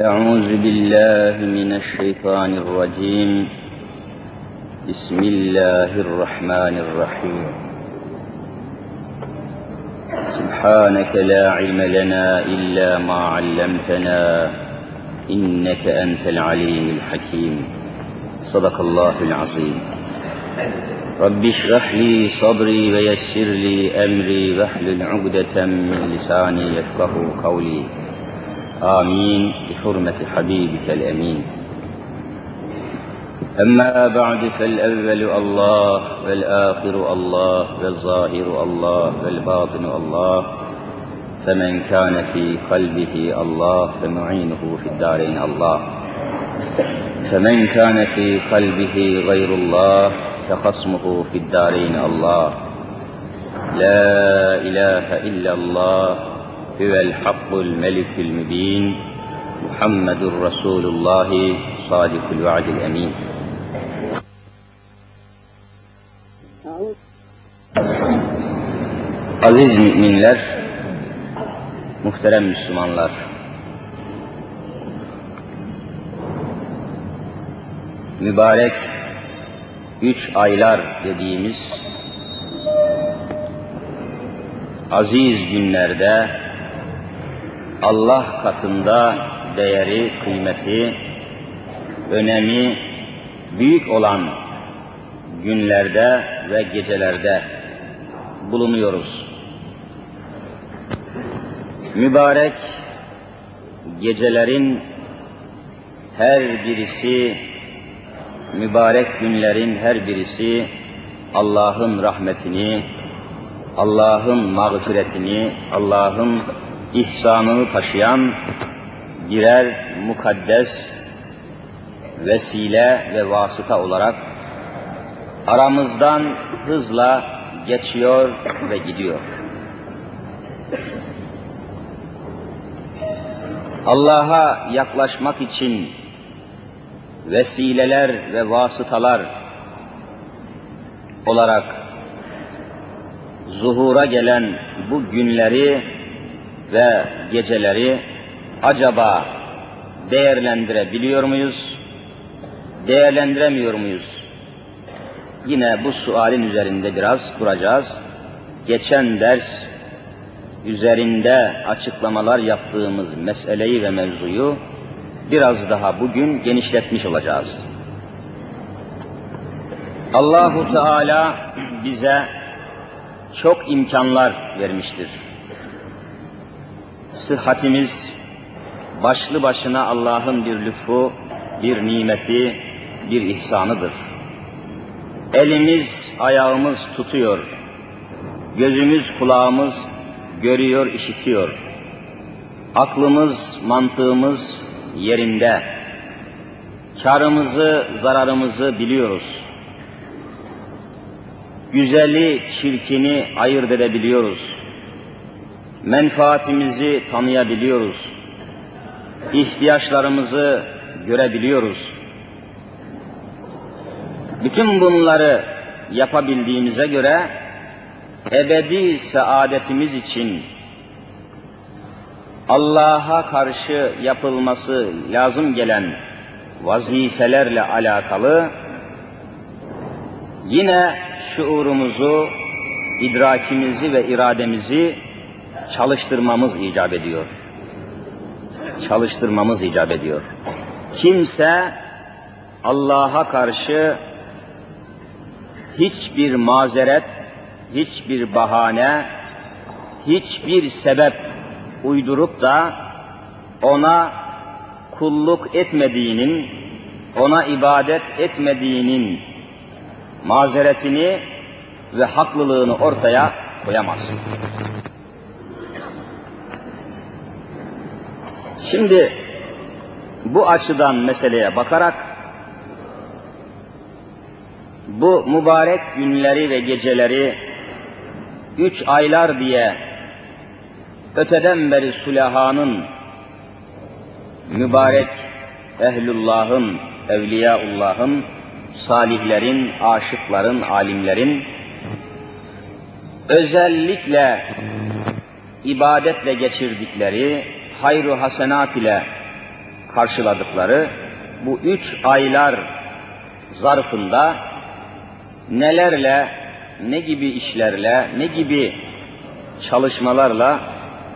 أعوذ بالله من الشيطان الرجيم. بسم الله الرحمن الرحيم. سبحانك لا علم لنا إلا ما علمتنا إنك أنت العليم الحكيم. صدق الله العظيم. رب اشرح لي صدري ويسر لي أمري واحلل عقدة من لساني يفقه قولي. آمين بحرمة حبيبك الأمين. أما بعد فالأول الله والآخر الله والظاهر الله والباطن الله. فمن كان في قلبه الله فمعينه في الدارين الله. فمن كان في قلبه غير الله فخصمه في الدارين الله. لا إله إلا الله هو الحق الملك المبين محمد رسول الله صادق الوعد الأمين Aziz müminler, muhterem Müslümanlar, mübarek üç aylar dediğimiz aziz günlerde Allah katında değeri, kıymeti, önemi büyük olan günlerde ve gecelerde bulunuyoruz. Mübarek gecelerin her birisi, mübarek günlerin her birisi Allah'ın rahmetini, Allah'ın mağfiretini, Allah'ın ihsanını taşıyan birer mukaddes vesile ve vasıta olarak aramızdan hızla geçiyor ve gidiyor. Allah'a yaklaşmak için vesileler ve vasıtalar olarak zuhura gelen bu günleri ve geceleri acaba değerlendirebiliyor muyuz? Değerlendiremiyor muyuz? Yine bu sualin üzerinde biraz duracağız. Geçen ders üzerinde açıklamalar yaptığımız meseleyi ve mevzuyu biraz daha bugün genişletmiş olacağız. Allahu Teala bize çok imkanlar vermiştir. Sıhhatimiz başlı başına Allah'ın bir lütfu, bir nimeti, bir ihsanıdır. Elimiz, ayağımız tutuyor. Gözümüz, kulağımız görüyor, işitiyor. Aklımız, mantığımız yerinde. Karımızı, zararımızı biliyoruz. Güzeli, çirkini ayırt edebiliyoruz. Menfaatimizi tanıyabiliyoruz. İhtiyaçlarımızı görebiliyoruz. Bütün bunları yapabildiğimize göre ebedi saadetimiz için Allah'a karşı yapılması lazım gelen vazifelerle alakalı yine şuurumuzu, idrakimizi ve irademizi çalıştırmamız icap ediyor. Çalıştırmamız icap ediyor. Kimse Allah'a karşı hiçbir mazeret, hiçbir bahane, hiçbir sebep uydurup da ona kulluk etmediğinin, ona ibadet etmediğinin mazeretini ve haklılığını ortaya koyamaz. Şimdi bu açıdan meseleye bakarak bu mübarek günleri ve geceleri üç aylar diye öteden beri sülahanın mübarek ehlullahın, evliyaullahın, salihlerin, aşıkların, alimlerin özellikle ibadetle geçirdikleri, hayru hasenat ile karşıladıkları bu üç aylar zarfında nelerle, ne gibi işlerle, ne gibi çalışmalarla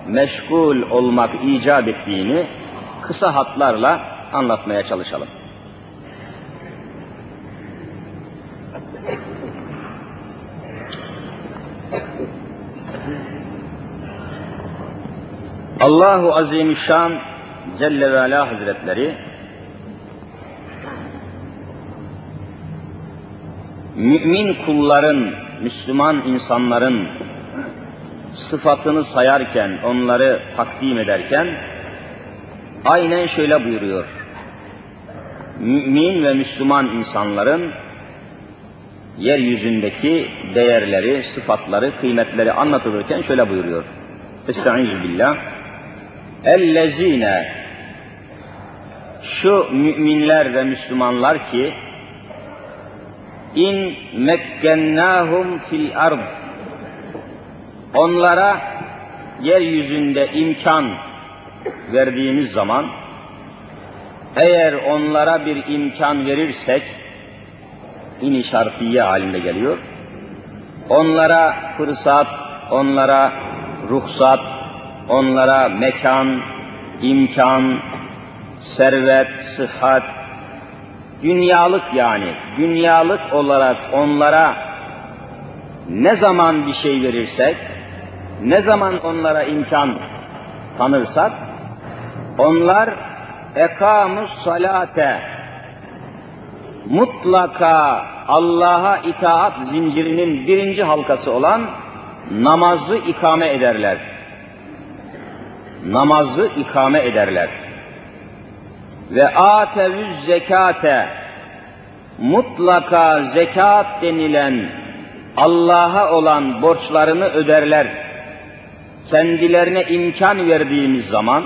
meşgul olmak icap ettiğini kısa hatlarla anlatmaya çalışalım. Allahu Azimüşşan Celle ve Ala Hazretleri mümin kulların, Müslüman insanların sıfatını sayarken, onları takdim ederken aynen şöyle buyuruyor. Mümin ve Müslüman insanların yeryüzündeki değerleri, sıfatları, kıymetleri anlatılırken şöyle buyuruyor. Estaizu billah. Ellezine şu müminler ve Müslümanlar ki in mekkennahum fil ard onlara yeryüzünde imkan verdiğimiz zaman eğer onlara bir imkan verirsek in işaretiye halinde geliyor. Onlara fırsat, onlara ruhsat, onlara mekan, imkan, servet, sıhhat, dünyalık yani, dünyalık olarak onlara ne zaman bir şey verirsek, ne zaman onlara imkan tanırsak, onlar ekamus salate mutlaka Allah'a itaat zincirinin birinci halkası olan namazı ikame ederler. Namazı ikame ederler. Ve atevüz zekate mutlaka zekat denilen Allah'a olan borçlarını öderler. Kendilerine imkan verdiğimiz zaman,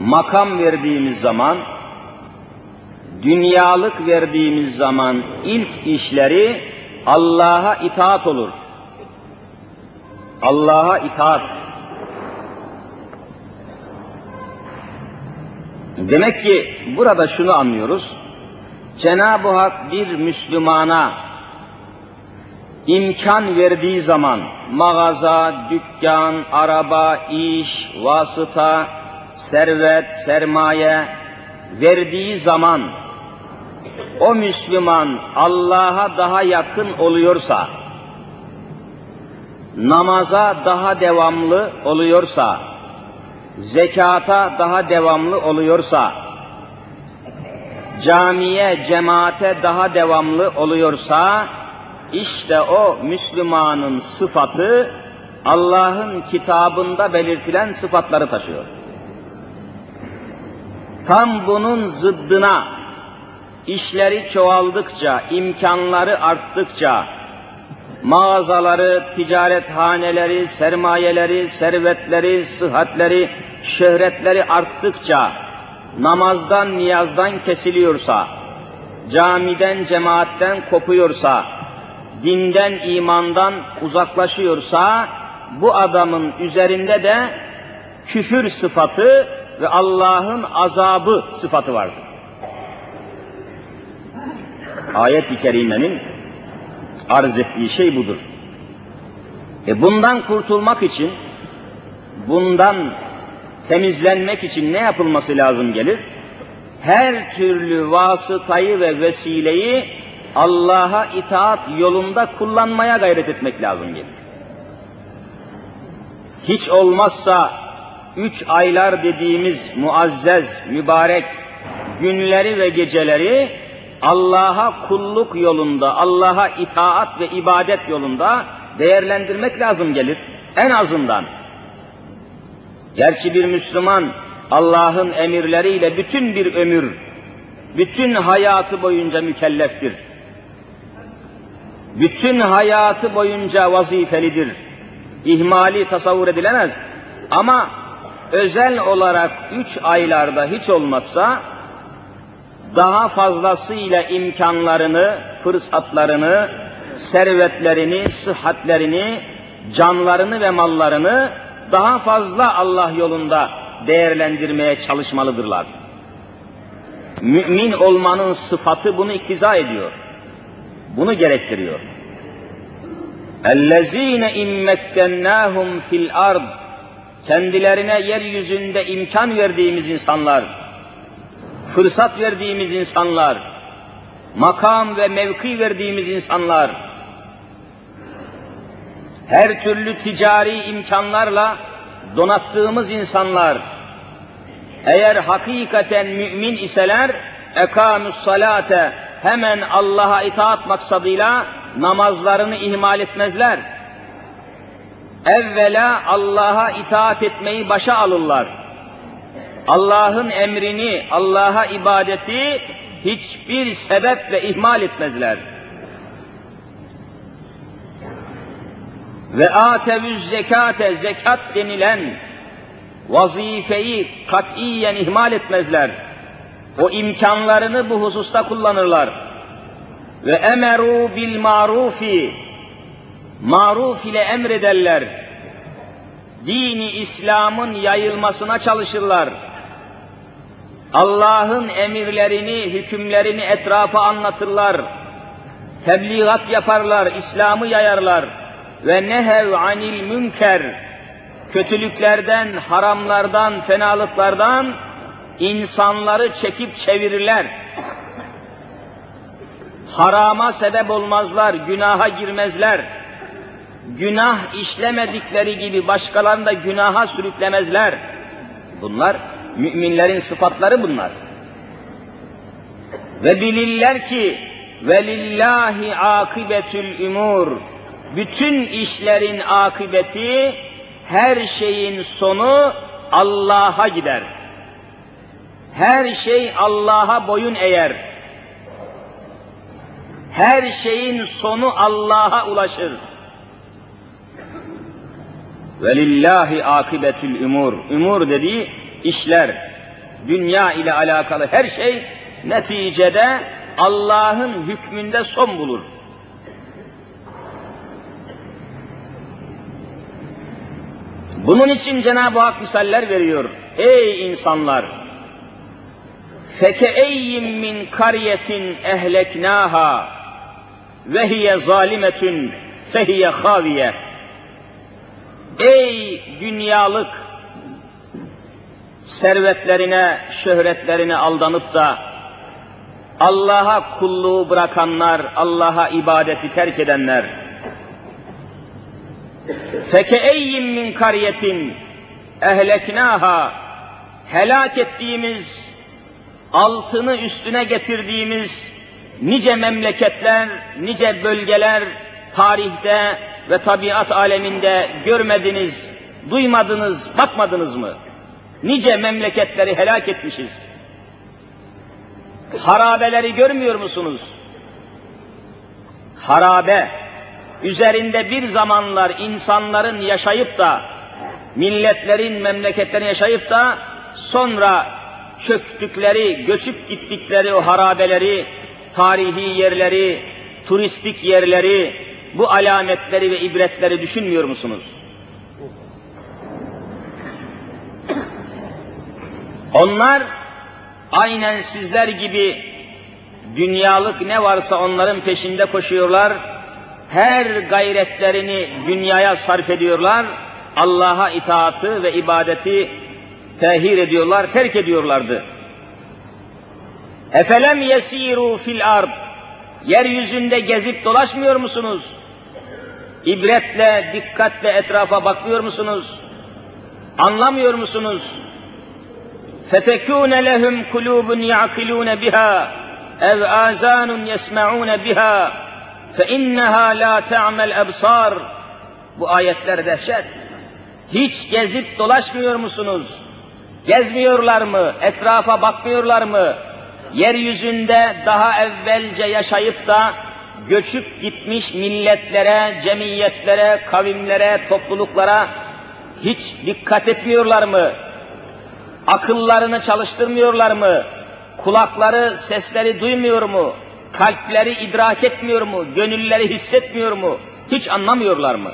makam verdiğimiz zaman, dünyalık verdiğimiz zaman ilk işleri Allah'a itaat olur. Allah'a itaat. Demek ki burada şunu anlıyoruz. Cenab-ı Hak bir Müslümana imkan verdiği zaman mağaza, dükkan, araba, iş, vasıta, servet, sermaye verdiği zaman o Müslüman Allah'a daha yakın oluyorsa, namaza daha devamlı oluyorsa, zekata daha devamlı oluyorsa, camiye, cemaate daha devamlı oluyorsa, işte o Müslümanın sıfatı Allah'ın kitabında belirtilen sıfatları taşıyor. Tam bunun zıddına işleri çoğaldıkça, imkanları arttıkça, mağazaları, ticarethaneleri, sermayeleri, servetleri, sıhhatleri, şöhretleri arttıkça, namazdan, niyazdan kesiliyorsa, camiden, cemaatten kopuyorsa, dinden, imandan uzaklaşıyorsa, bu adamın üzerinde de küfür sıfatı ve Allah'ın azabı sıfatı vardır. Ayet-i kerimenin arz ettiği şey budur. E bundan kurtulmak için, bundan temizlenmek için ne yapılması lazım gelir? Her türlü vasıtayı ve vesileyi Allah'a itaat yolunda kullanmaya gayret etmek lazım gelir. Hiç olmazsa üç aylar dediğimiz muazzez, mübarek günleri ve geceleri Allah'a kulluk yolunda, Allah'a itaat ve ibadet yolunda değerlendirmek lazım gelir. En azından. Gerçi bir Müslüman Allah'ın emirleriyle bütün bir ömür, bütün hayatı boyunca mükelleftir. Bütün hayatı boyunca vazifelidir. İhmali tasavvur edilemez. Ama özel olarak üç aylarda hiç olmazsa daha fazlasıyla imkanlarını, fırsatlarını, servetlerini, sıhhatlerini, canlarını ve mallarını daha fazla Allah yolunda değerlendirmeye çalışmalıdırlar. Mümin olmanın sıfatı bunu iktiza ediyor. Bunu gerektiriyor. اَلَّذ۪ينَ اِمَّكَّنَّاهُمْ fil ard Kendilerine yeryüzünde imkan verdiğimiz insanlar, fırsat verdiğimiz insanlar, makam ve mevki verdiğimiz insanlar, her türlü ticari imkanlarla donattığımız insanlar, eğer hakikaten mümin iseler, ekamüs salate, hemen Allah'a itaat maksadıyla namazlarını ihmal etmezler. Evvela Allah'a itaat etmeyi başa alırlar. Allah'ın emrini, Allah'a ibadeti hiçbir sebeple ihmal etmezler. Ve atevüz zekate, zekat denilen vazifeyi katiyen ihmal etmezler. O imkanlarını bu hususta kullanırlar. Ve emeru bil marufi, maruf ile emrederler. Dini İslam'ın yayılmasına çalışırlar. Allah'ın emirlerini, hükümlerini etrafa anlatırlar. Tebliğat yaparlar, İslam'ı yayarlar. Ve nehev anil münker, kötülüklerden, haramlardan, fenalıklardan insanları çekip çevirirler. Harama sebep olmazlar, günaha girmezler. Günah işlemedikleri gibi başkalarını da günaha sürüklemezler. Bunlar müminlerin sıfatları bunlar. Ve bilirler ki velillahi akibetül umur. Bütün işlerin akıbeti her şeyin sonu Allah'a gider. Her şey Allah'a boyun eğer. Her şeyin sonu Allah'a ulaşır. Velillahi akibetül umur. Umur dediği işler, dünya ile alakalı her şey neticede Allah'ın hükmünde son bulur. Bunun için Cenab-ı Hak misaller veriyor. Ey insanlar! فَكَاَيِّمْ min kariyetin ehleknaha ve hiye zalimetun fehiye haviye. Ey dünyalık servetlerine, şöhretlerine aldanıp da Allah'a kulluğu bırakanlar, Allah'a ibadeti terk edenler, Fekeeyyin min kariyetin ehleknaha helak ettiğimiz, altını üstüne getirdiğimiz nice memleketler, nice bölgeler tarihte ve tabiat aleminde görmediniz, duymadınız, bakmadınız mı? Nice memleketleri helak etmişiz. Harabeleri görmüyor musunuz? Harabe, üzerinde bir zamanlar insanların yaşayıp da, milletlerin, memleketlerin yaşayıp da, sonra çöktükleri, göçüp gittikleri o harabeleri, tarihi yerleri, turistik yerleri, bu alametleri ve ibretleri düşünmüyor musunuz? Onlar aynen sizler gibi dünyalık ne varsa onların peşinde koşuyorlar, her gayretlerini dünyaya sarf ediyorlar, Allah'a itaatı ve ibadeti tehir ediyorlar, terk ediyorlardı. Efelem yesiru fil ard. Yeryüzünde gezip dolaşmıyor musunuz? İbretle, dikkatle etrafa bakmıyor musunuz? Anlamıyor musunuz? فَتَكُونَ لَهُمْ قُلُوبٌ يَعْقِلُونَ بِهَا اَوْ آزَانٌ يَسْمَعُونَ بِهَا فَاِنَّهَا لَا تَعْمَ الْاَبْصَارِ Bu ayetler dehşet. Hiç gezip dolaşmıyor musunuz? Gezmiyorlar mı? Etrafa bakmıyorlar mı? Yeryüzünde daha evvelce yaşayıp da göçüp gitmiş milletlere, cemiyetlere, kavimlere, topluluklara hiç dikkat etmiyorlar mı? Akıllarını çalıştırmıyorlar mı? Kulakları sesleri duymuyor mu? Kalpleri idrak etmiyor mu? Gönülleri hissetmiyor mu? Hiç anlamıyorlar mı?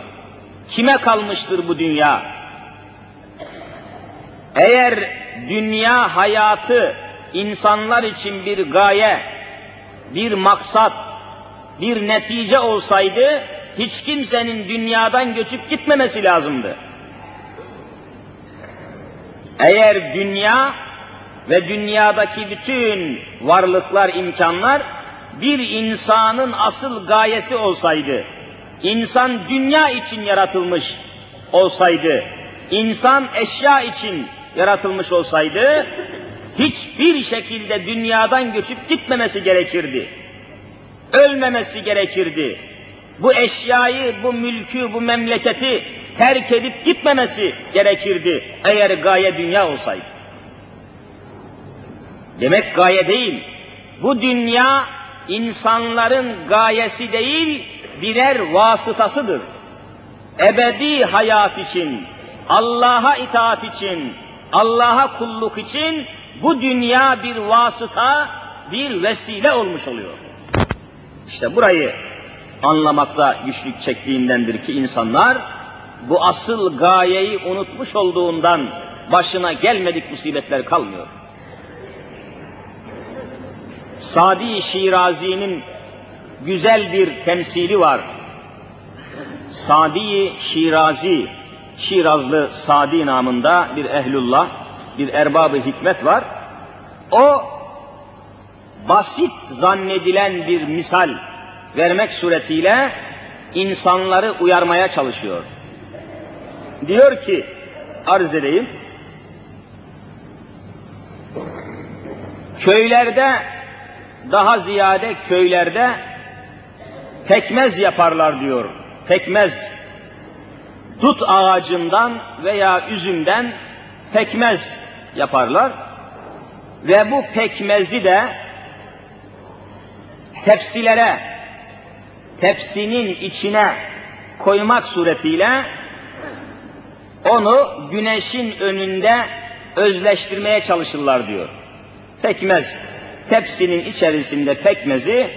Kime kalmıştır bu dünya? Eğer dünya hayatı insanlar için bir gaye, bir maksat, bir netice olsaydı hiç kimsenin dünyadan göçüp gitmemesi lazımdı. Eğer dünya ve dünyadaki bütün varlıklar, imkanlar bir insanın asıl gayesi olsaydı, insan dünya için yaratılmış olsaydı, insan eşya için yaratılmış olsaydı, hiçbir şekilde dünyadan göçüp gitmemesi gerekirdi. Ölmemesi gerekirdi. Bu eşyayı, bu mülkü, bu memleketi terk edip gitmemesi gerekirdi eğer gaye dünya olsaydı. Demek gaye değil. Bu dünya insanların gayesi değil, birer vasıtasıdır. Ebedi hayat için, Allah'a itaat için, Allah'a kulluk için bu dünya bir vasıta, bir vesile olmuş oluyor. İşte burayı anlamakta güçlük çektiğindendir ki insanlar bu asıl gayeyi unutmuş olduğundan başına gelmedik musibetler kalmıyor. Sadi Şirazi'nin güzel bir temsili var. Sadi Şirazi, Şirazlı Sadi namında bir ehlullah, bir erbabı hikmet var. O basit zannedilen bir misal vermek suretiyle insanları uyarmaya çalışıyor. Diyor ki, arz edeyim, köylerde daha ziyade köylerde pekmez yaparlar diyor. Pekmez. Dut ağacından veya üzümden pekmez yaparlar. Ve bu pekmezi de tepsilere, tepsinin içine koymak suretiyle onu güneşin önünde özleştirmeye çalışırlar diyor. Pekmez tepsinin içerisinde pekmezi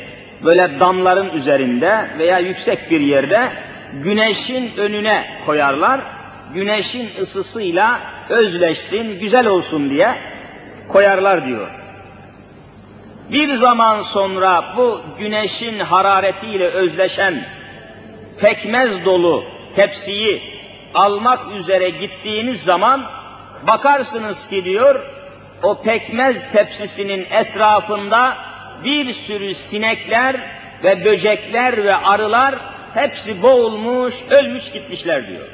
böyle damların üzerinde veya yüksek bir yerde güneşin önüne koyarlar. Güneşin ısısıyla özleşsin, güzel olsun diye koyarlar diyor. Bir zaman sonra bu güneşin hararetiyle özleşen pekmez dolu tepsiyi almak üzere gittiğiniz zaman bakarsınız ki diyor o pekmez tepsisinin etrafında bir sürü sinekler ve böcekler ve arılar hepsi boğulmuş, ölmüş gitmişler diyor.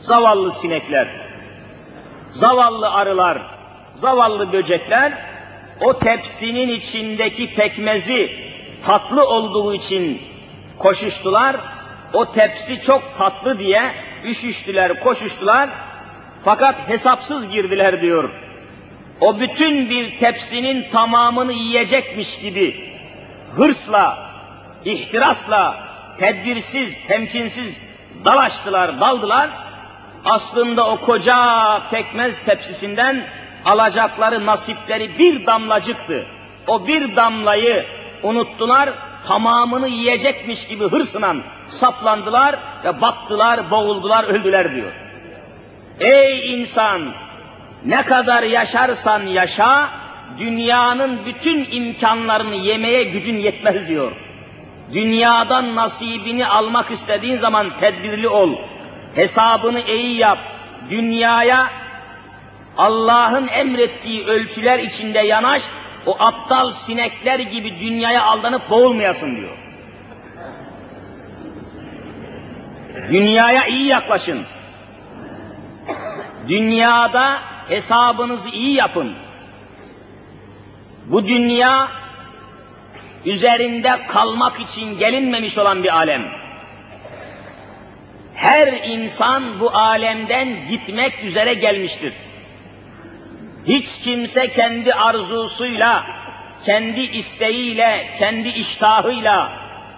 Zavallı sinekler, zavallı arılar, zavallı böcekler o tepsinin içindeki pekmezi tatlı olduğu için koşuştular. O tepsi çok tatlı diye üşüştüler, koşuştular fakat hesapsız girdiler diyor. O bütün bir tepsinin tamamını yiyecekmiş gibi hırsla, ihtirasla, tedbirsiz, temkinsiz dalaştılar, daldılar. Aslında o koca pekmez tepsisinden alacakları nasipleri bir damlacıktı. O bir damlayı unuttular, tamamını yiyecekmiş gibi hırsla saplandılar ve battılar, boğuldular, öldüler diyor. Ey insan! Ne kadar yaşarsan yaşa, dünyanın bütün imkanlarını yemeye gücün yetmez diyor. Dünyadan nasibini almak istediğin zaman tedbirli ol. Hesabını iyi yap. Dünyaya Allah'ın emrettiği ölçüler içinde yanaş, o aptal sinekler gibi dünyaya aldanıp boğulmayasın diyor. Dünyaya iyi yaklaşın. Dünyada hesabınızı iyi yapın. Bu dünya üzerinde kalmak için gelinmemiş olan bir alem. Her insan bu alemden gitmek üzere gelmiştir. Hiç kimse kendi arzusuyla, kendi isteğiyle, kendi iştahıyla,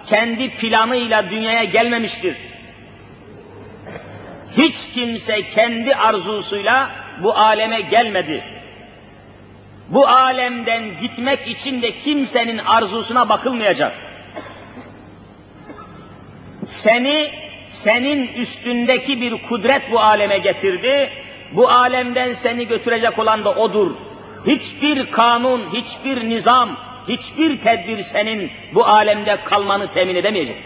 kendi planıyla dünyaya gelmemiştir. Hiç kimse kendi arzusuyla bu aleme gelmedi. Bu alemden gitmek için de kimsenin arzusuna bakılmayacak. Seni, senin üstündeki bir kudret bu aleme getirdi. Bu alemden seni götürecek olan da odur. Hiçbir kanun, hiçbir nizam, hiçbir tedbir senin bu alemde kalmanı temin edemeyecek.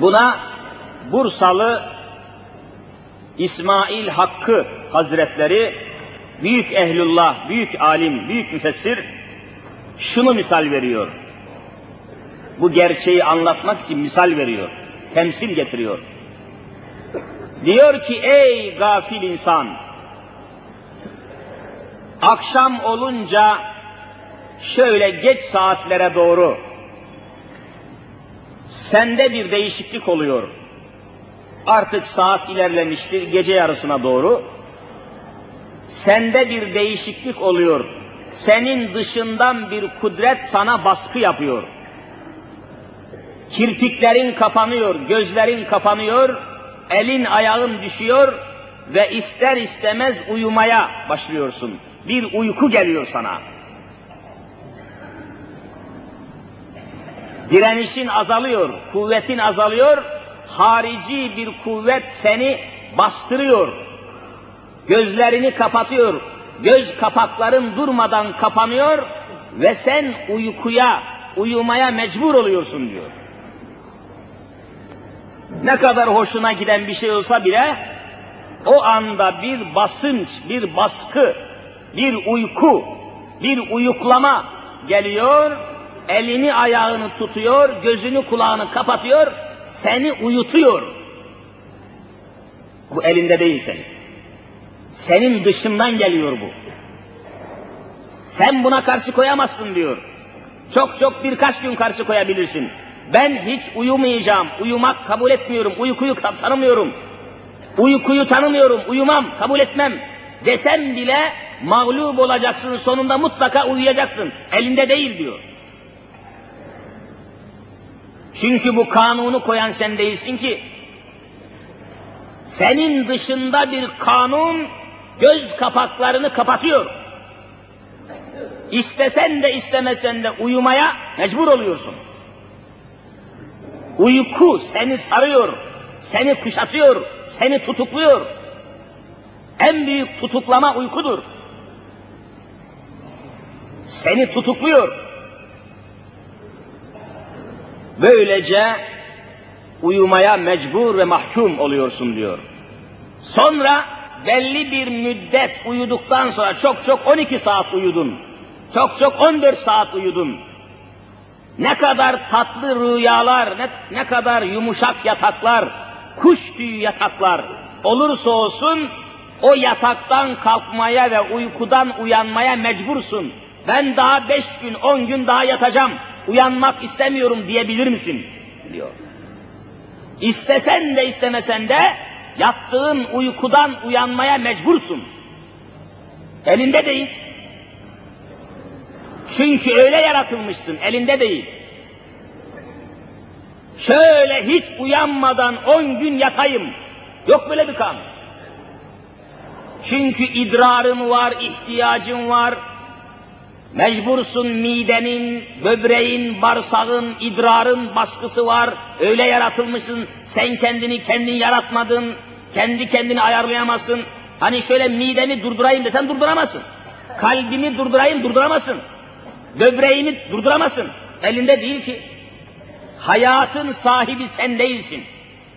Buna Bursalı İsmail Hakkı Hazretleri büyük ehlullah, büyük alim, büyük müfessir şunu misal veriyor. Bu gerçeği anlatmak için misal veriyor. Temsil getiriyor. Diyor ki ey gafil insan akşam olunca şöyle geç saatlere doğru sende bir değişiklik oluyor. Artık saat ilerlemiştir gece yarısına doğru. Sende bir değişiklik oluyor. Senin dışından bir kudret sana baskı yapıyor. Kirpiklerin kapanıyor, gözlerin kapanıyor, elin ayağın düşüyor ve ister istemez uyumaya başlıyorsun. Bir uyku geliyor sana. Direnişin azalıyor, kuvvetin azalıyor, harici bir kuvvet seni bastırıyor. Gözlerini kapatıyor, göz kapakların durmadan kapanıyor ve sen uykuya, uyumaya mecbur oluyorsun diyor. Ne kadar hoşuna giden bir şey olsa bile o anda bir basınç, bir baskı, bir uyku, bir uyuklama geliyor, elini ayağını tutuyor, gözünü kulağını kapatıyor, seni uyutuyor. Bu elinde değil senin. Senin dışından geliyor bu. Sen buna karşı koyamazsın diyor. Çok çok birkaç gün karşı koyabilirsin. Ben hiç uyumayacağım, uyumak kabul etmiyorum, uykuyu tanımıyorum. Uykuyu tanımıyorum, uyumam, kabul etmem desem bile mağlup olacaksın, sonunda mutlaka uyuyacaksın. Elinde değil diyor. Çünkü bu kanunu koyan sen değilsin ki. Senin dışında bir kanun göz kapaklarını kapatıyor. İstesen de istemesen de uyumaya mecbur oluyorsun. Uyku seni sarıyor, seni kuşatıyor, seni tutukluyor. En büyük tutuklama uykudur. Seni tutukluyor. Böylece uyumaya mecbur ve mahkum oluyorsun diyor. Sonra belli bir müddet uyuduktan sonra çok çok 12 saat uyudun. Çok çok 14 saat uyudun. Ne kadar tatlı rüyalar, ne, ne kadar yumuşak yataklar, kuş tüyü yataklar olursa olsun o yataktan kalkmaya ve uykudan uyanmaya mecbursun. Ben daha beş gün, on gün daha yatacağım, uyanmak istemiyorum diyebilir misin? diyor. İstesen de istemesen de yattığın uykudan uyanmaya mecbursun. Elinde değil. Çünkü öyle yaratılmışsın, elinde değil. Şöyle hiç uyanmadan on gün yatayım. Yok böyle bir kan. Çünkü idrarın var, ihtiyacın var. Mecbursun midenin, böbreğin, bağırsağın, idrarın baskısı var. Öyle yaratılmışsın. Sen kendini kendin yaratmadın. Kendi kendini ayarlayamazsın. Hani şöyle midemi durdurayım desen durduramazsın. Kalbimi durdurayım durduramazsın. Böbreğini durduramazsın. Elinde değil ki. Hayatın sahibi sen değilsin.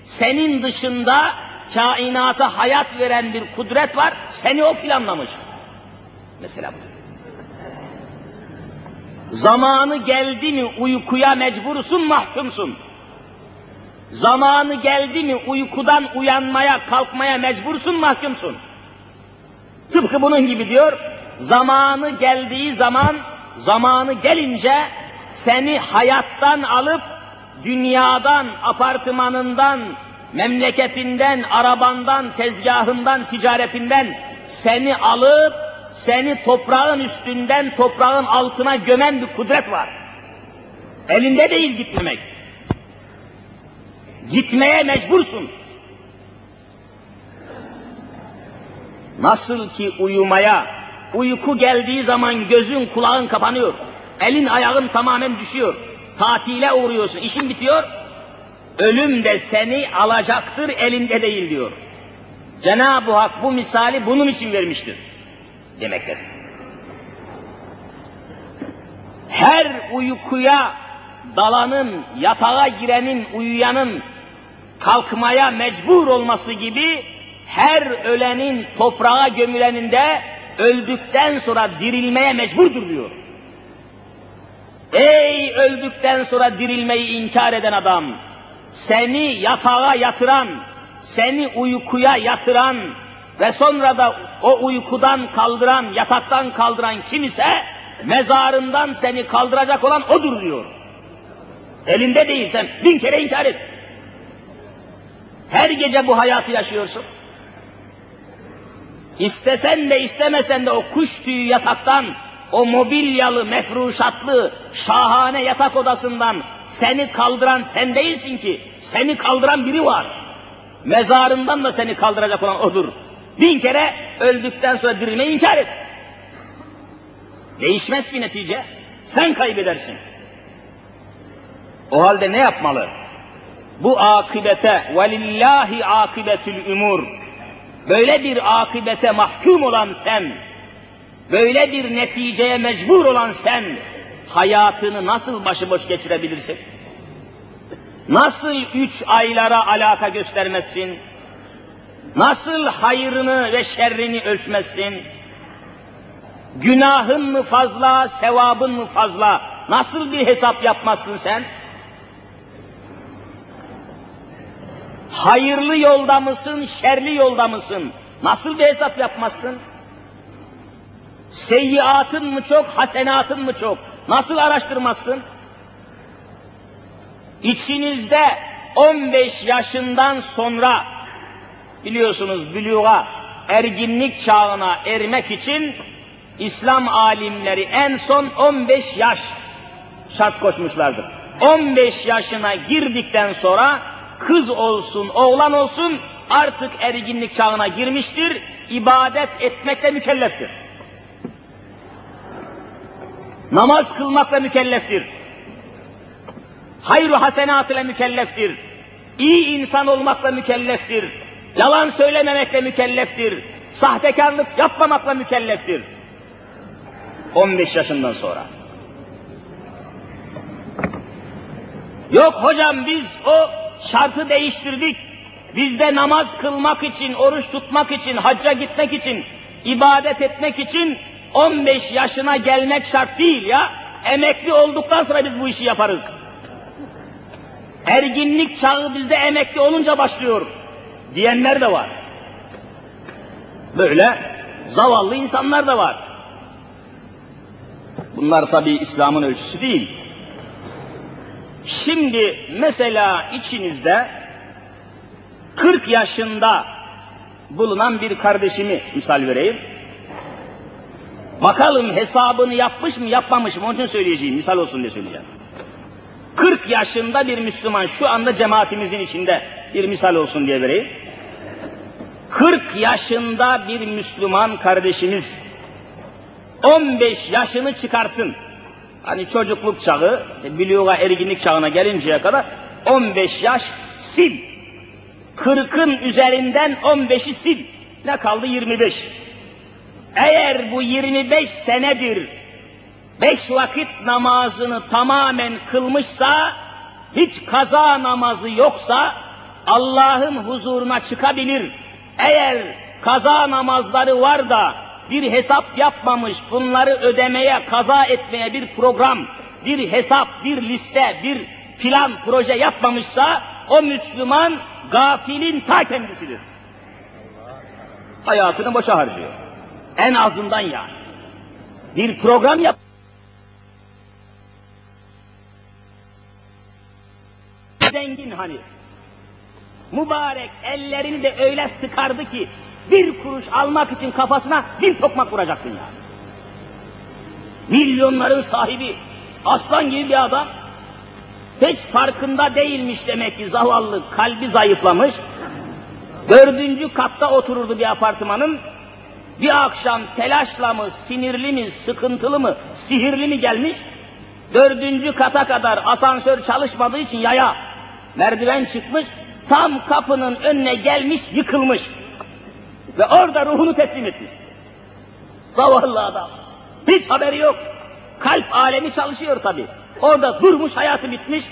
Senin dışında kainata hayat veren bir kudret var, seni o planlamış. Mesela bu. Zamanı geldi mi uykuya mecbursun, mahkumsun. Zamanı geldi mi uykudan uyanmaya, kalkmaya mecbursun, mahkumsun. Tıpkı bunun gibi diyor, zamanı geldiği zaman, zamanı gelince seni hayattan alıp dünyadan, apartmanından, memleketinden, arabandan, tezgahından, ticaretinden seni alıp seni toprağın üstünden toprağın altına gömen bir kudret var. Elinde değil gitmemek. Gitmeye mecbursun. Nasıl ki uyumaya, uyku geldiği zaman gözün kulağın kapanıyor. Elin ayağın tamamen düşüyor. Tatile uğruyorsun, işin bitiyor. Ölüm de seni alacaktır, elinde değil diyor. Cenab-ı Hak bu misali bunun için vermiştir demektir. Her uykuya dalanın, yatağa girenin, uyuyanın kalkmaya mecbur olması gibi her ölenin toprağa gömülenin de öldükten sonra dirilmeye mecburdur diyor. Ey öldükten sonra dirilmeyi inkar eden adam! Seni yatağa yatıran, seni uykuya yatıran ve sonra da o uykudan kaldıran, yataktan kaldıran kim ise mezarından seni kaldıracak olan odur diyor. Elinde değil sen bin kere inkar et. Her gece bu hayatı yaşıyorsun. İstesen de istemesen de o kuş tüyü yataktan, o mobilyalı, mefruşatlı, şahane yatak odasından seni kaldıran sen değilsin ki, seni kaldıran biri var. Mezarından da seni kaldıracak olan odur. Bin kere öldükten sonra dirilmeyi inkar et. Değişmez ki netice. Sen kaybedersin. O halde ne yapmalı? Bu akibete velillahi akibetül umur. Böyle bir akibete mahkum olan sen, böyle bir neticeye mecbur olan sen, hayatını nasıl başıboş geçirebilirsin? Nasıl üç aylara alaka göstermezsin? Nasıl hayrını ve şerrini ölçmezsin? Günahın mı fazla, sevabın mı fazla? Nasıl bir hesap yapmazsın sen? Hayırlı yolda mısın, şerli yolda mısın? Nasıl bir hesap yapmazsın? Seyyiatın mı çok, hasenatın mı çok? Nasıl araştırmazsın? İçinizde 15 yaşından sonra biliyorsunuz büluğa, erginlik çağına ermek için İslam alimleri en son 15 yaş şart koşmuşlardır. 15 yaşına girdikten sonra kız olsun, oğlan olsun artık erginlik çağına girmiştir, ibadet etmekle mükelleftir. Namaz kılmakla mükelleftir. Hayru hasenat ile mükelleftir. İyi insan olmakla mükelleftir. Yalan söylememekle mükelleftir. Sahtekarlık yapmamakla mükelleftir. 15 yaşından sonra. Yok hocam biz o şartı değiştirdik. Bizde namaz kılmak için, oruç tutmak için, hacca gitmek için, ibadet etmek için 15 yaşına gelmek şart değil ya. Emekli olduktan sonra biz bu işi yaparız. Erginlik çağı bizde emekli olunca başlıyor diyenler de var. Böyle zavallı insanlar da var. Bunlar tabi İslam'ın ölçüsü değil. Şimdi mesela içinizde 40 yaşında bulunan bir kardeşimi misal vereyim. Bakalım hesabını yapmış mı yapmamış mı onun için söyleyeceğim misal olsun diye söyleyeceğim. 40 yaşında bir Müslüman şu anda cemaatimizin içinde bir misal olsun diye vereyim. 40 yaşında bir Müslüman kardeşimiz 15 yaşını çıkarsın. Hani çocukluk çağı, biliyoga erginlik çağına gelinceye kadar 15 yaş sil. 40'ın üzerinden 15'i sil. Ne kaldı 25. Eğer bu 25 senedir beş vakit namazını tamamen kılmışsa, hiç kaza namazı yoksa Allah'ın huzuruna çıkabilir. Eğer kaza namazları var da bir hesap yapmamış, bunları ödemeye, kaza etmeye bir program, bir hesap, bir liste, bir plan, proje yapmamışsa o Müslüman gafilin ta kendisidir. Hayatını boşa harcıyor. En azından yani. Bir program yap. Zengin hani. Mübarek ellerini de öyle sıkardı ki bir kuruş almak için kafasına bir tokmak vuracaktın ya. Milyonların sahibi, aslan gibi bir adam, hiç farkında değilmiş demek ki zavallı, kalbi zayıflamış. Dördüncü katta otururdu bir apartmanın, bir akşam telaşla mı, sinirli mi, sıkıntılı mı, sihirli mi gelmiş, dördüncü kata kadar asansör çalışmadığı için yaya, merdiven çıkmış, tam kapının önüne gelmiş, yıkılmış. Ve orada ruhunu teslim etmiş. Zavallı adam. Hiç haberi yok. Kalp alemi çalışıyor tabi. Orada durmuş hayatı bitmiş.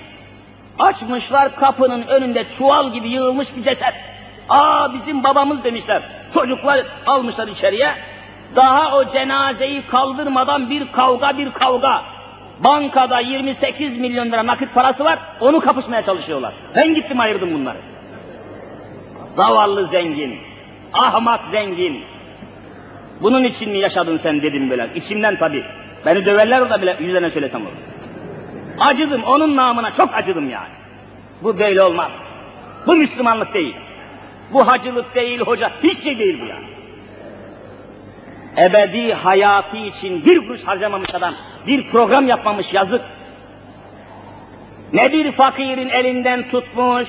Açmışlar kapının önünde çuval gibi yığılmış bir ceset. Aa bizim babamız demişler. Çocuklar almışlar içeriye. Daha o cenazeyi kaldırmadan bir kavga bir kavga. Bankada 28 milyon lira nakit parası var, onu kapışmaya çalışıyorlar. Ben gittim ayırdım bunları. Zavallı zengin, ahmak zengin. Bunun için mi yaşadın sen dedim böyle. İçimden tabii. Beni döverler orada bile yüzlerine söylesem olur. Acıdım, onun namına çok acıdım yani. Bu böyle olmaz. Bu Müslümanlık değil. Bu hacılık değil, hoca, hiç şey değil bu yani. Ebedi hayatı için bir kuruş harcamamış adam, bir program yapmamış yazık. Ne bir fakirin elinden tutmuş,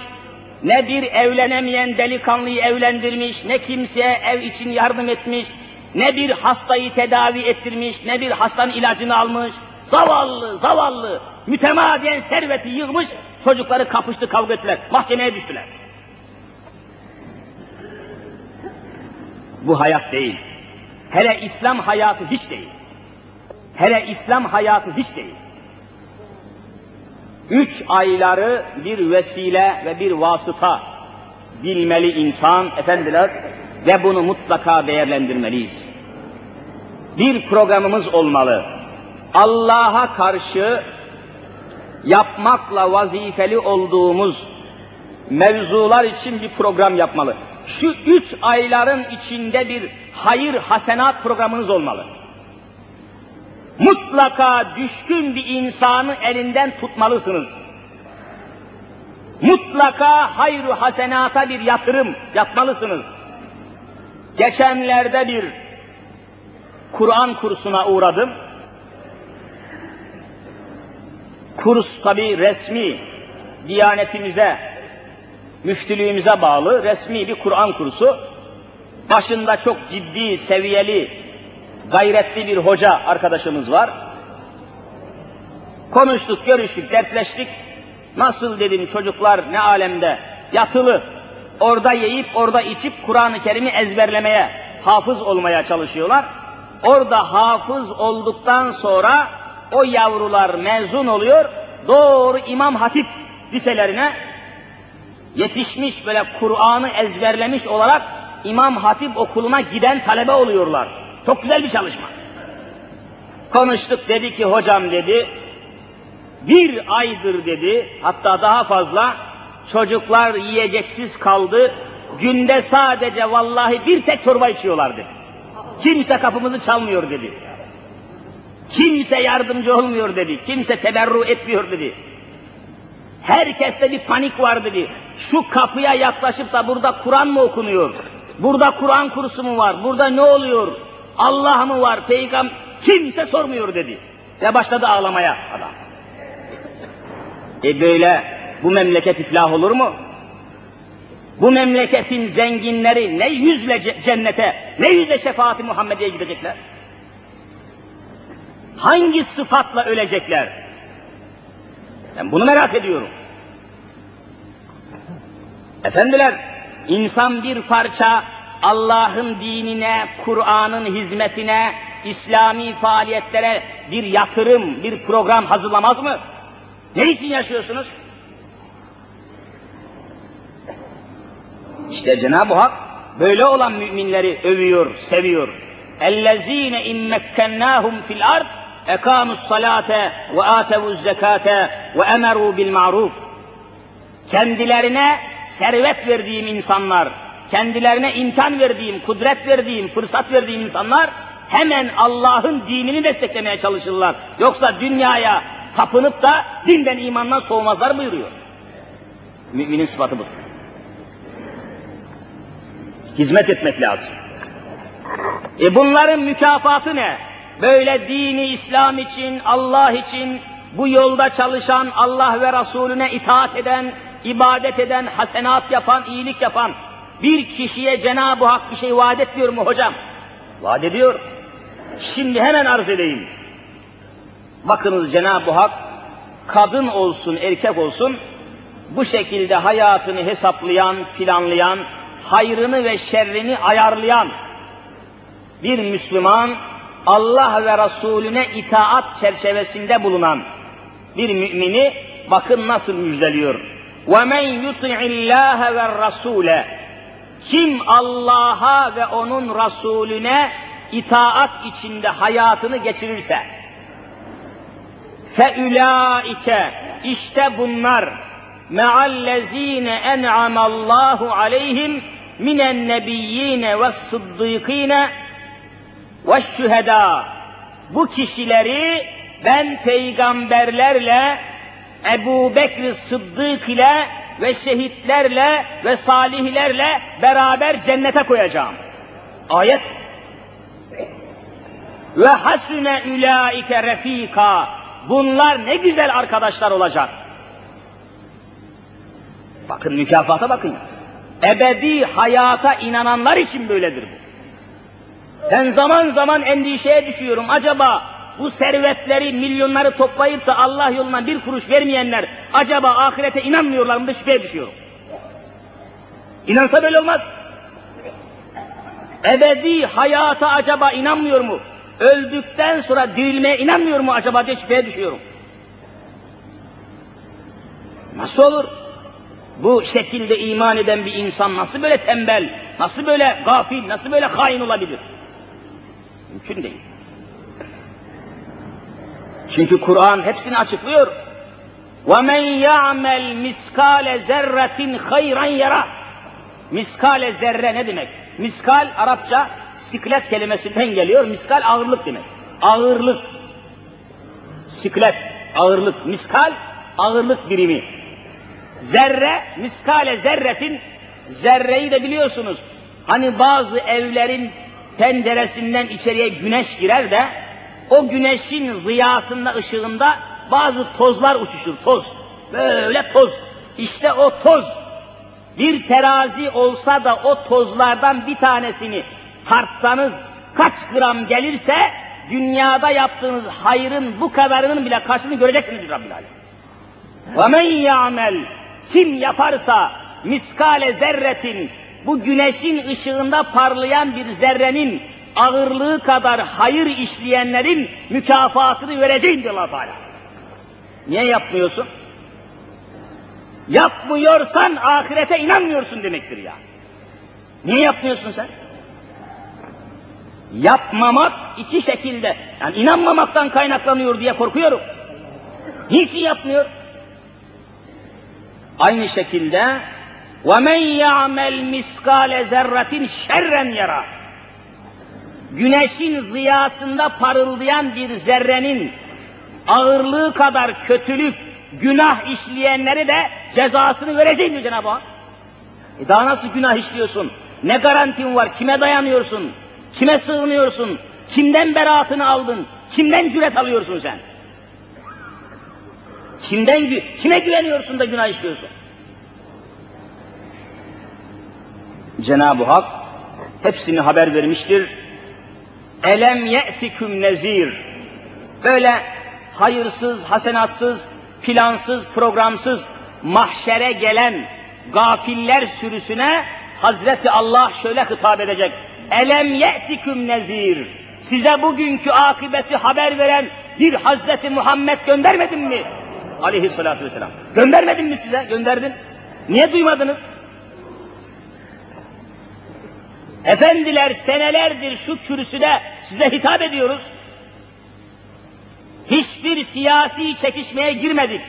ne bir evlenemeyen delikanlıyı evlendirmiş, ne kimseye ev için yardım etmiş, ne bir hastayı tedavi ettirmiş, ne bir hastanın ilacını almış. Zavallı, zavallı, mütemadiyen serveti yığmış, çocukları kapıştı, kavga ettiler, mahkemeye düştüler. Bu hayat değil. Hele İslam hayatı hiç değil. Hele İslam hayatı hiç değil. Üç ayları bir vesile ve bir vasıta bilmeli insan, efendiler, ve bunu mutlaka değerlendirmeliyiz. Bir programımız olmalı. Allah'a karşı yapmakla vazifeli olduğumuz mevzular için bir program yapmalı. Şu üç ayların içinde bir hayır hasenat programınız olmalı. Mutlaka düşkün bir insanı elinden tutmalısınız. Mutlaka hayru hasenata bir yatırım yapmalısınız. Geçenlerde bir Kur'an kursuna uğradım. Kurs tabi resmi, diyanetimize, müftülüğümüze bağlı resmi bir Kur'an kursu. Başında çok ciddi, seviyeli, gayretli bir hoca arkadaşımız var. Konuştuk, görüştük, dertleştik. Nasıl dedim çocuklar ne alemde yatılı, orada yiyip orada içip Kur'an-ı Kerim'i ezberlemeye, hafız olmaya çalışıyorlar. Orada hafız olduktan sonra o yavrular mezun oluyor, doğru İmam Hatip liselerine yetişmiş böyle Kur'an'ı ezberlemiş olarak İmam Hatip okuluna giden talebe oluyorlar. Çok güzel bir çalışma. Konuştuk dedi ki hocam dedi, bir aydır dedi, hatta daha fazla çocuklar yiyeceksiz kaldı, günde sadece vallahi bir tek çorba içiyorlardı. Kimse kapımızı çalmıyor dedi. Kimse yardımcı olmuyor dedi. Kimse teberru etmiyor dedi. Herkeste bir panik var dedi. Şu kapıya yaklaşıp da burada Kur'an mı okunuyor? Burada Kur'an kursu mu var? Burada ne oluyor? Allah mı var? Peygamber kimse sormuyor dedi. Ve başladı ağlamaya adam. E böyle bu memleket iflah olur mu? Bu memleketin zenginleri ne yüzle cennete, ne yüzle şefaati Muhammed'e gidecekler? Hangi sıfatla ölecekler? Ben bunu merak ediyorum. Efendiler, insan bir parça Allah'ın dinine, Kur'an'ın hizmetine, İslami faaliyetlere bir yatırım, bir program hazırlamaz mı? Ne için yaşıyorsunuz? İşte Cenab-ı Hak böyle olan müminleri övüyor, seviyor. اَلَّذ۪ينَ اِنْ مَكَّنَّاهُمْ فِي الْاَرْضِ اَقَامُوا الصَّلَاةَ وَآتَوُوا الزَّكَاةَ وَاَمَرُوا بِالْمَعْرُوفِ Kendilerine servet verdiğim insanlar, kendilerine imkan verdiğim, kudret verdiğim, fırsat verdiğim insanlar hemen Allah'ın dinini desteklemeye çalışırlar. Yoksa dünyaya tapınıp da dinden imandan soğumazlar buyuruyor. Müminin sıfatı bu. Hizmet etmek lazım. E bunların mükafatı ne? Böyle dini İslam için, Allah için bu yolda çalışan, Allah ve Resulüne itaat eden, ibadet eden, hasenat yapan, iyilik yapan bir kişiye Cenab-ı Hak bir şey vaat etmiyor mu hocam? Vaat ediyor. Şimdi hemen arz edeyim. Bakınız Cenab-ı Hak kadın olsun, erkek olsun bu şekilde hayatını hesaplayan, planlayan, hayrını ve şerrini ayarlayan bir Müslüman, Allah ve Resulüne itaat çerçevesinde bulunan bir mümini bakın nasıl müjdeliyor. وَمَنْ يُطِعِ اللّٰهَ وَالرَّسُولَ Kim Allah'a ve onun Resulüne itaat içinde hayatını geçirirse, فَاُولَٰئِكَ işte bunlar me'allezine en'amallahu aleyhim minen nebiyyine ve sıddıkine ve şüheda. Bu kişileri ben peygamberlerle, Ebu Bekr Sıddık ile ve şehitlerle ve salihlerle beraber cennete koyacağım. Ayet. Ve hasune ulaike refika. Bunlar ne güzel arkadaşlar olacak. Bakın mükafata bakın. Ebedi hayata inananlar için böyledir bu. Ben zaman zaman endişeye düşüyorum. Acaba bu servetleri, milyonları toplayıp da Allah yoluna bir kuruş vermeyenler acaba ahirete inanmıyorlar mı da şüpheye düşüyorum. İnansa böyle olmaz. Ebedi hayata acaba inanmıyor mu? Öldükten sonra dirilmeye inanmıyor mu acaba diye şüpheye düşüyorum. Nasıl olur? Bu şekilde iman eden bir insan nasıl böyle tembel, nasıl böyle gafil, nasıl böyle hain olabilir? Mümkün değil. Çünkü Kur'an hepsini açıklıyor. وَمَنْ يَعْمَلْ miskale zerretin hayran yara. Miskale zerre ne demek? Miskal Arapça siklet kelimesinden geliyor. Miskal ağırlık demek. Ağırlık. Siklet, ağırlık. Miskal, ağırlık birimi. Zerre, miskale zerretin, zerreyi de biliyorsunuz. Hani bazı evlerin penceresinden içeriye güneş girer de, o güneşin ziyasında, ışığında bazı tozlar uçuşur, toz. Böyle toz. İşte o toz, bir terazi olsa da o tozlardan bir tanesini tartsanız kaç gram gelirse, dünyada yaptığınız hayrın bu kadarının bile karşılığını göreceksiniz Rabbil Alem. وَمَنْ يَعْمَلْ Kim yaparsa miskale zerretin, bu güneşin ışığında parlayan bir zerrenin ağırlığı kadar hayır işleyenlerin mükafatını vereceğim diyor allah Teala. Niye yapmıyorsun? Yapmıyorsan ahirete inanmıyorsun demektir ya. Niye yapmıyorsun sen? Yapmamak iki şekilde, yani inanmamaktan kaynaklanıyor diye korkuyorum. Niçin yapmıyor? Aynı şekilde وَمَنْ يَعْمَلْ مِسْقَالَ zerratin şerren yara. Güneşin ziyasında parıldayan bir zerrenin ağırlığı kadar kötülük, günah işleyenleri de cezasını vereceğim diyor Cenab-ı Hak. E daha nasıl günah işliyorsun? Ne garantin var? Kime dayanıyorsun? Kime sığınıyorsun? Kimden beraatını aldın? Kimden cüret alıyorsun sen? Kimden, kime güveniyorsun da günah işliyorsun? Cenab-ı Hak hepsini haber vermiştir. Elem ye'tiküm nezir. Böyle hayırsız, hasenatsız, plansız, programsız mahşere gelen gafiller sürüsüne Hazreti Allah şöyle hitap edecek. Elem ye'tiküm nezir. Size bugünkü akıbeti haber veren bir Hazreti Muhammed göndermedim mi? Aleyhissalatü vesselam. Göndermedim mi size? Gönderdim. Niye duymadınız? Efendiler senelerdir şu kürsüde size hitap ediyoruz. Hiçbir siyasi çekişmeye girmedik.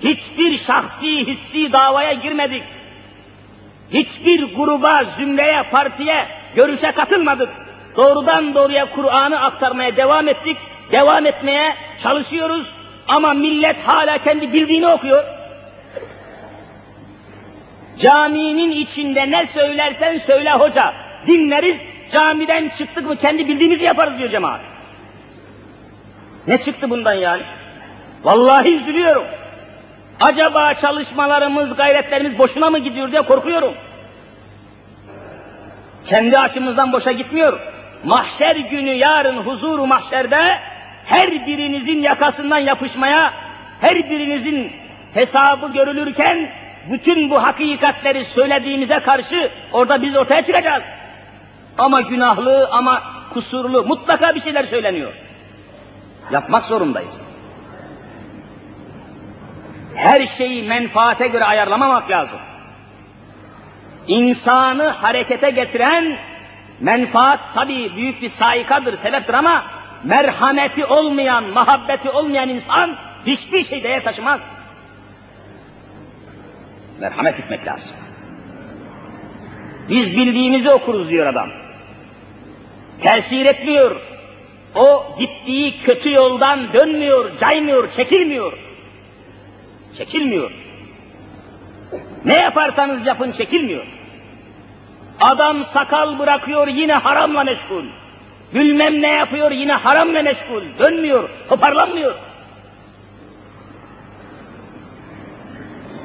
Hiçbir şahsi hissi davaya girmedik. Hiçbir gruba, zümreye, partiye, görüşe katılmadık. Doğrudan doğruya Kur'an'ı aktarmaya devam ettik. Devam etmeye çalışıyoruz. Ama millet hala kendi bildiğini okuyor. Caminin içinde ne söylersen söyle hoca. Dinleriz, camiden çıktık mı kendi bildiğimizi yaparız diyor cemaat. Ne çıktı bundan yani? Vallahi üzülüyorum. Acaba çalışmalarımız, gayretlerimiz boşuna mı gidiyor diye korkuyorum. Kendi açımızdan boşa gitmiyor. Mahşer günü yarın huzuru mahşerde her birinizin yakasından yapışmaya, her birinizin hesabı görülürken bütün bu hakikatleri söylediğimize karşı orada biz ortaya çıkacağız. Ama günahlı ama kusurlu mutlaka bir şeyler söyleniyor. Yapmak zorundayız. Her şeyi menfaate göre ayarlamamak lazım. İnsanı harekete getiren menfaat tabii büyük bir saikadır, sebeptir ama merhameti olmayan, muhabbeti olmayan insan hiçbir şey değer taşımaz. Merhamet etmek lazım. Biz bildiğimizi okuruz diyor adam. Tesir etmiyor. O gittiği kötü yoldan dönmüyor, caymıyor, çekilmiyor. Çekilmiyor. Ne yaparsanız yapın çekilmiyor. Adam sakal bırakıyor yine haramla meşgul. Bilmem ne yapıyor yine haramla meşgul. Dönmüyor, toparlanmıyor.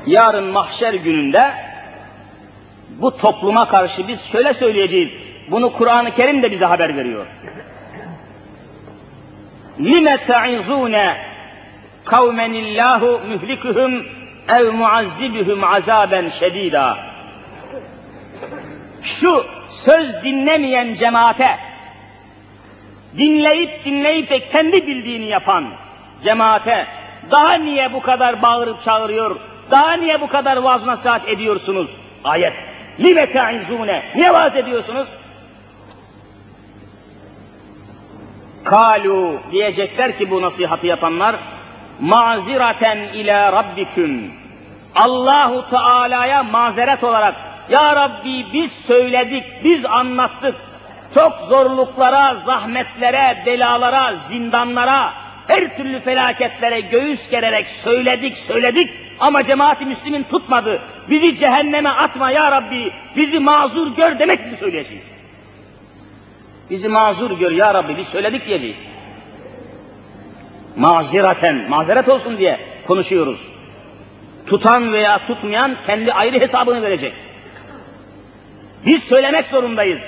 Yarın mahşer gününde bu topluma karşı biz şöyle söyleyeceğiz. Bunu Kur'an-ı Kerim de bize haber veriyor. لِمَ تَعِزُونَ قَوْمًا اللّٰهُ مُهْلِكُهُمْ ev muazzibuhum azaben şedida. Şu söz dinlemeyen cemaate, dinleyip dinleyip de kendi bildiğini yapan cemaate, daha niye bu kadar bağırıp çağırıyor, daha niye bu kadar vaaz nasihat ediyorsunuz? Ayet. Lime te'izzune. Niye vaaz ediyorsunuz? Kalu diyecekler ki bu nasihatı yapanlar maziraten ila rabbiküm. Allahu Teala'ya mazeret olarak ya Rabbi biz söyledik, biz anlattık. Çok zorluklara, zahmetlere, belalara, zindanlara, her türlü felaketlere göğüs gererek söyledik, söyledik ama cemaati Müslümin tutmadı. Bizi cehenneme atma ya Rabbi, bizi mazur gör demek mi söyleyeceğiz? Bizi mazur gör ya Rabbi, biz söyledik diyeceğiz. Maziraten, mazeret olsun diye konuşuyoruz. Tutan veya tutmayan kendi ayrı hesabını verecek. Biz söylemek zorundayız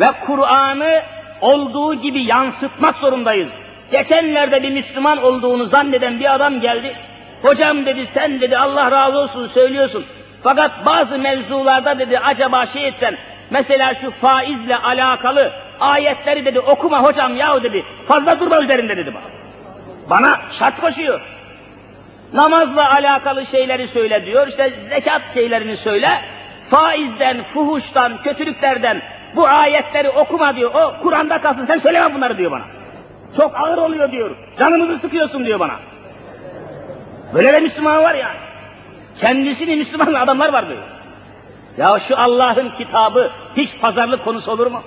ve Kur'an'ı olduğu gibi yansıtmak zorundayız. Geçenlerde bir Müslüman olduğunu zanneden bir adam geldi. Hocam dedi sen dedi Allah razı olsun söylüyorsun. Fakat bazı mevzularda dedi acaba şey etsen mesela şu faizle alakalı ayetleri dedi okuma hocam yahu dedi fazla durma üzerinde dedi bana. Bana şart koşuyor. Namazla alakalı şeyleri söyle diyor, işte zekat şeylerini söyle, faizden, fuhuştan, kötülüklerden bu ayetleri okuma diyor, o Kur'an'da kalsın, sen söyleme bunları diyor bana. Çok ağır oluyor diyor, canımızı sıkıyorsun diyor bana. Böyle de Müslüman var yani. Kendisini Müslüman adamlar var diyor. Ya şu Allah'ın kitabı hiç pazarlık konusu olur mu?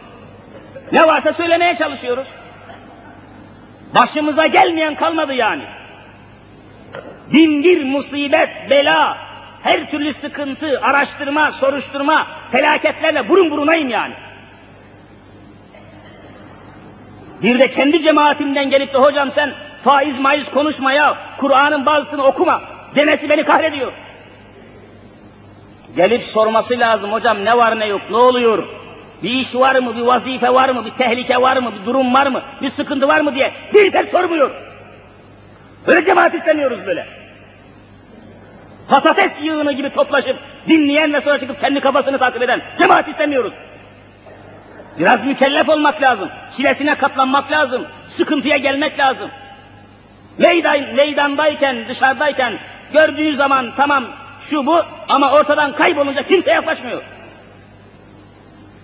Ne varsa söylemeye çalışıyoruz. Başımıza gelmeyen kalmadı yani. Bin bir musibet, bela, her türlü sıkıntı, araştırma, soruşturma, felaketlerle burun burunayım yani. Bir de kendi cemaatimden gelip de hocam sen faiz maiz konuşma ya, Kur'an'ın bazısını okuma demesi beni kahrediyor. Gelip sorması lazım hocam ne var ne yok, ne oluyor, bir iş var mı, bir vazife var mı, bir tehlike var mı, bir durum var mı, bir sıkıntı var mı diye bir tek sormuyor. Böyle cemaat istemiyoruz böyle. Patates yığını gibi toplaşıp dinleyen ve sonra çıkıp kendi kafasını takip eden cemaat istemiyoruz. Biraz mükellef olmak lazım. Çilesine katlanmak lazım. Sıkıntıya gelmek lazım. Meydan, meydandayken, dışarıdayken gördüğü zaman tamam şu bu ama ortadan kaybolunca kimse yaklaşmıyor.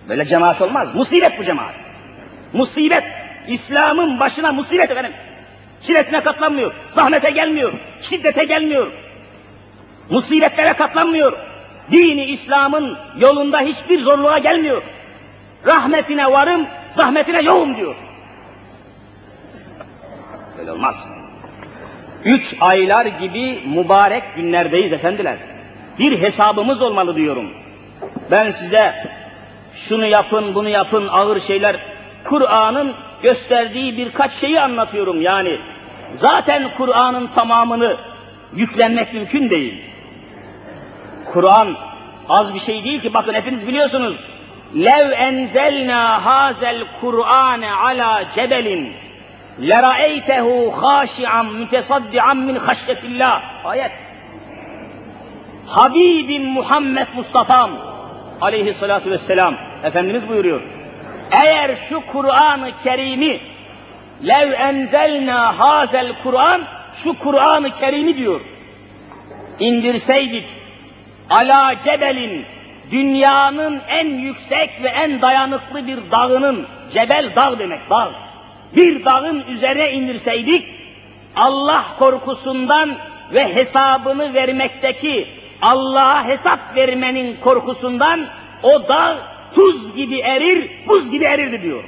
Böyle cemaat olmaz. Musibet bu cemaat. Musibet. İslam'ın başına musibet efendim. Çilesine katlanmıyor. Zahmete gelmiyor. Şiddete gelmiyor. Musibetlere katlanmıyor. Dini İslam'ın yolunda hiçbir zorluğa gelmiyor. Rahmetine varım, zahmetine yoğum diyor. Böyle olmaz. Üç aylar gibi mübarek günlerdeyiz efendiler. Bir hesabımız olmalı diyorum. Ben size şunu yapın, bunu yapın, ağır şeyler. Kur'an'ın gösterdiği birkaç şeyi anlatıyorum yani. Zaten Kur'an'ın tamamını yüklenmek mümkün değil. Kur'an az bir şey değil ki bakın hepiniz biliyorsunuz. Lev enzelna hazel Kur'ane ala cebelin leraeytehu haşi'an mütesaddian min haşyetillah. Ayet. Habibim Muhammed Mustafa'm aleyhissalatu vesselam Efendimiz buyuruyor. Eğer şu Kur'an-ı Kerim'i lev enzelna hazel Kur'an şu Kur'an-ı Kerim'i diyor. indirseydik ala cebelin dünyanın en yüksek ve en dayanıklı bir dağının cebel dağ demek dağ. Bir dağın üzerine indirseydik Allah korkusundan ve hesabını vermekteki Allah'a hesap vermenin korkusundan o dağ tuz gibi erir, buz gibi erirdi diyor.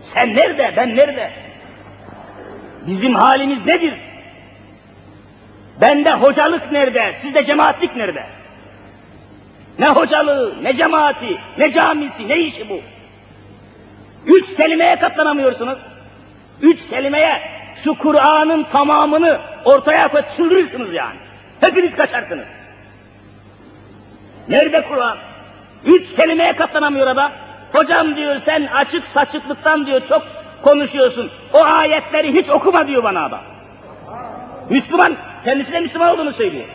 Sen nerede, ben nerede? Bizim halimiz nedir? Bende hocalık nerede, sizde cemaatlik nerede? Ne hocalığı, ne cemaati, ne camisi, ne işi bu? Üç kelimeye katlanamıyorsunuz. Üç kelimeye şu Kur'an'ın tamamını ortaya koyup çıldırırsınız yani. Hepiniz kaçarsınız. Nerede Kur'an? Üç kelimeye katlanamıyor adam. Hocam diyor sen açık saçıklıktan diyor çok konuşuyorsun. O ayetleri hiç okuma diyor bana adam. Müslüman, kendisine Müslüman olduğunu söylüyor.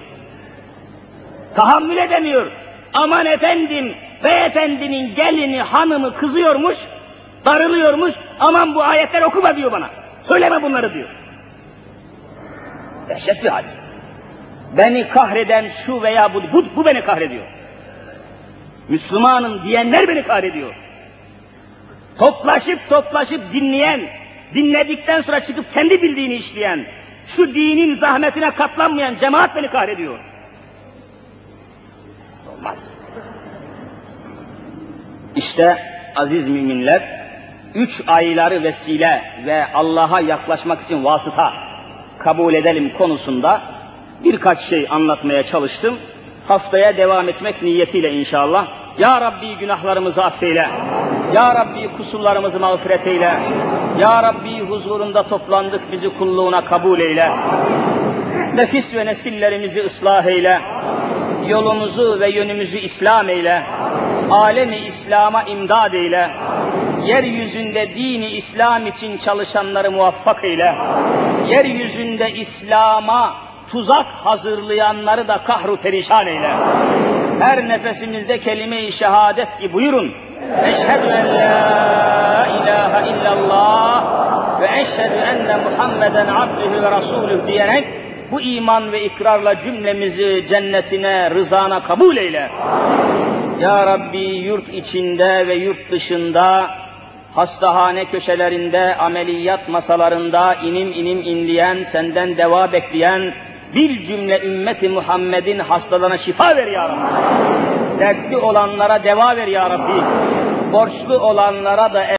Tahammül edemiyor. Aman efendim, beyefendinin gelini, hanımı kızıyormuş, darılıyormuş, aman bu ayetler okuma diyor bana. Söyleme bunları diyor. Dehşet bir hadis. Beni kahreden şu veya bu, bu, bu beni kahrediyor. Müslümanım diyenler beni kahrediyor. Toplaşıp toplaşıp dinleyen, dinledikten sonra çıkıp kendi bildiğini işleyen, şu dinin zahmetine katlanmayan cemaat beni kahrediyor. Olmaz. İşte aziz müminler, üç ayları vesile ve Allah'a yaklaşmak için vasıta kabul edelim konusunda birkaç şey anlatmaya çalıştım. Haftaya devam etmek niyetiyle inşallah. Ya Rabbi günahlarımızı affeyle. Ya Rabbi kusurlarımızı mağfiret eyle. Ya Rabbi huzurunda toplandık bizi kulluğuna kabul eyle. Nefis ve nesillerimizi ıslah eyle. Yolumuzu ve yönümüzü İslam eyle. Alemi İslam'a imdad eyle. Yeryüzünde dini İslam için çalışanları muvaffak eyle. Yeryüzünde İslam'a tuzak hazırlayanları da kahru perişan eyle. Her nefesimizde kelime-i şehadet ki buyurun. Eşhedü en la ilahe illallah ve eşhedü enne Muhammeden abdühü ve rasulüh diyerek bu iman ve ikrarla cümlemizi cennetine, rızana kabul eyle. Ya Rabbi yurt içinde ve yurt dışında, hastahane köşelerinde, ameliyat masalarında inim inim inleyen, senden deva bekleyen, bir cümle ümmeti Muhammed'in hastalarına şifa ver ya Rabbi. Dertli olanlara deva ver ya Rabbi. Borçlu olanlara da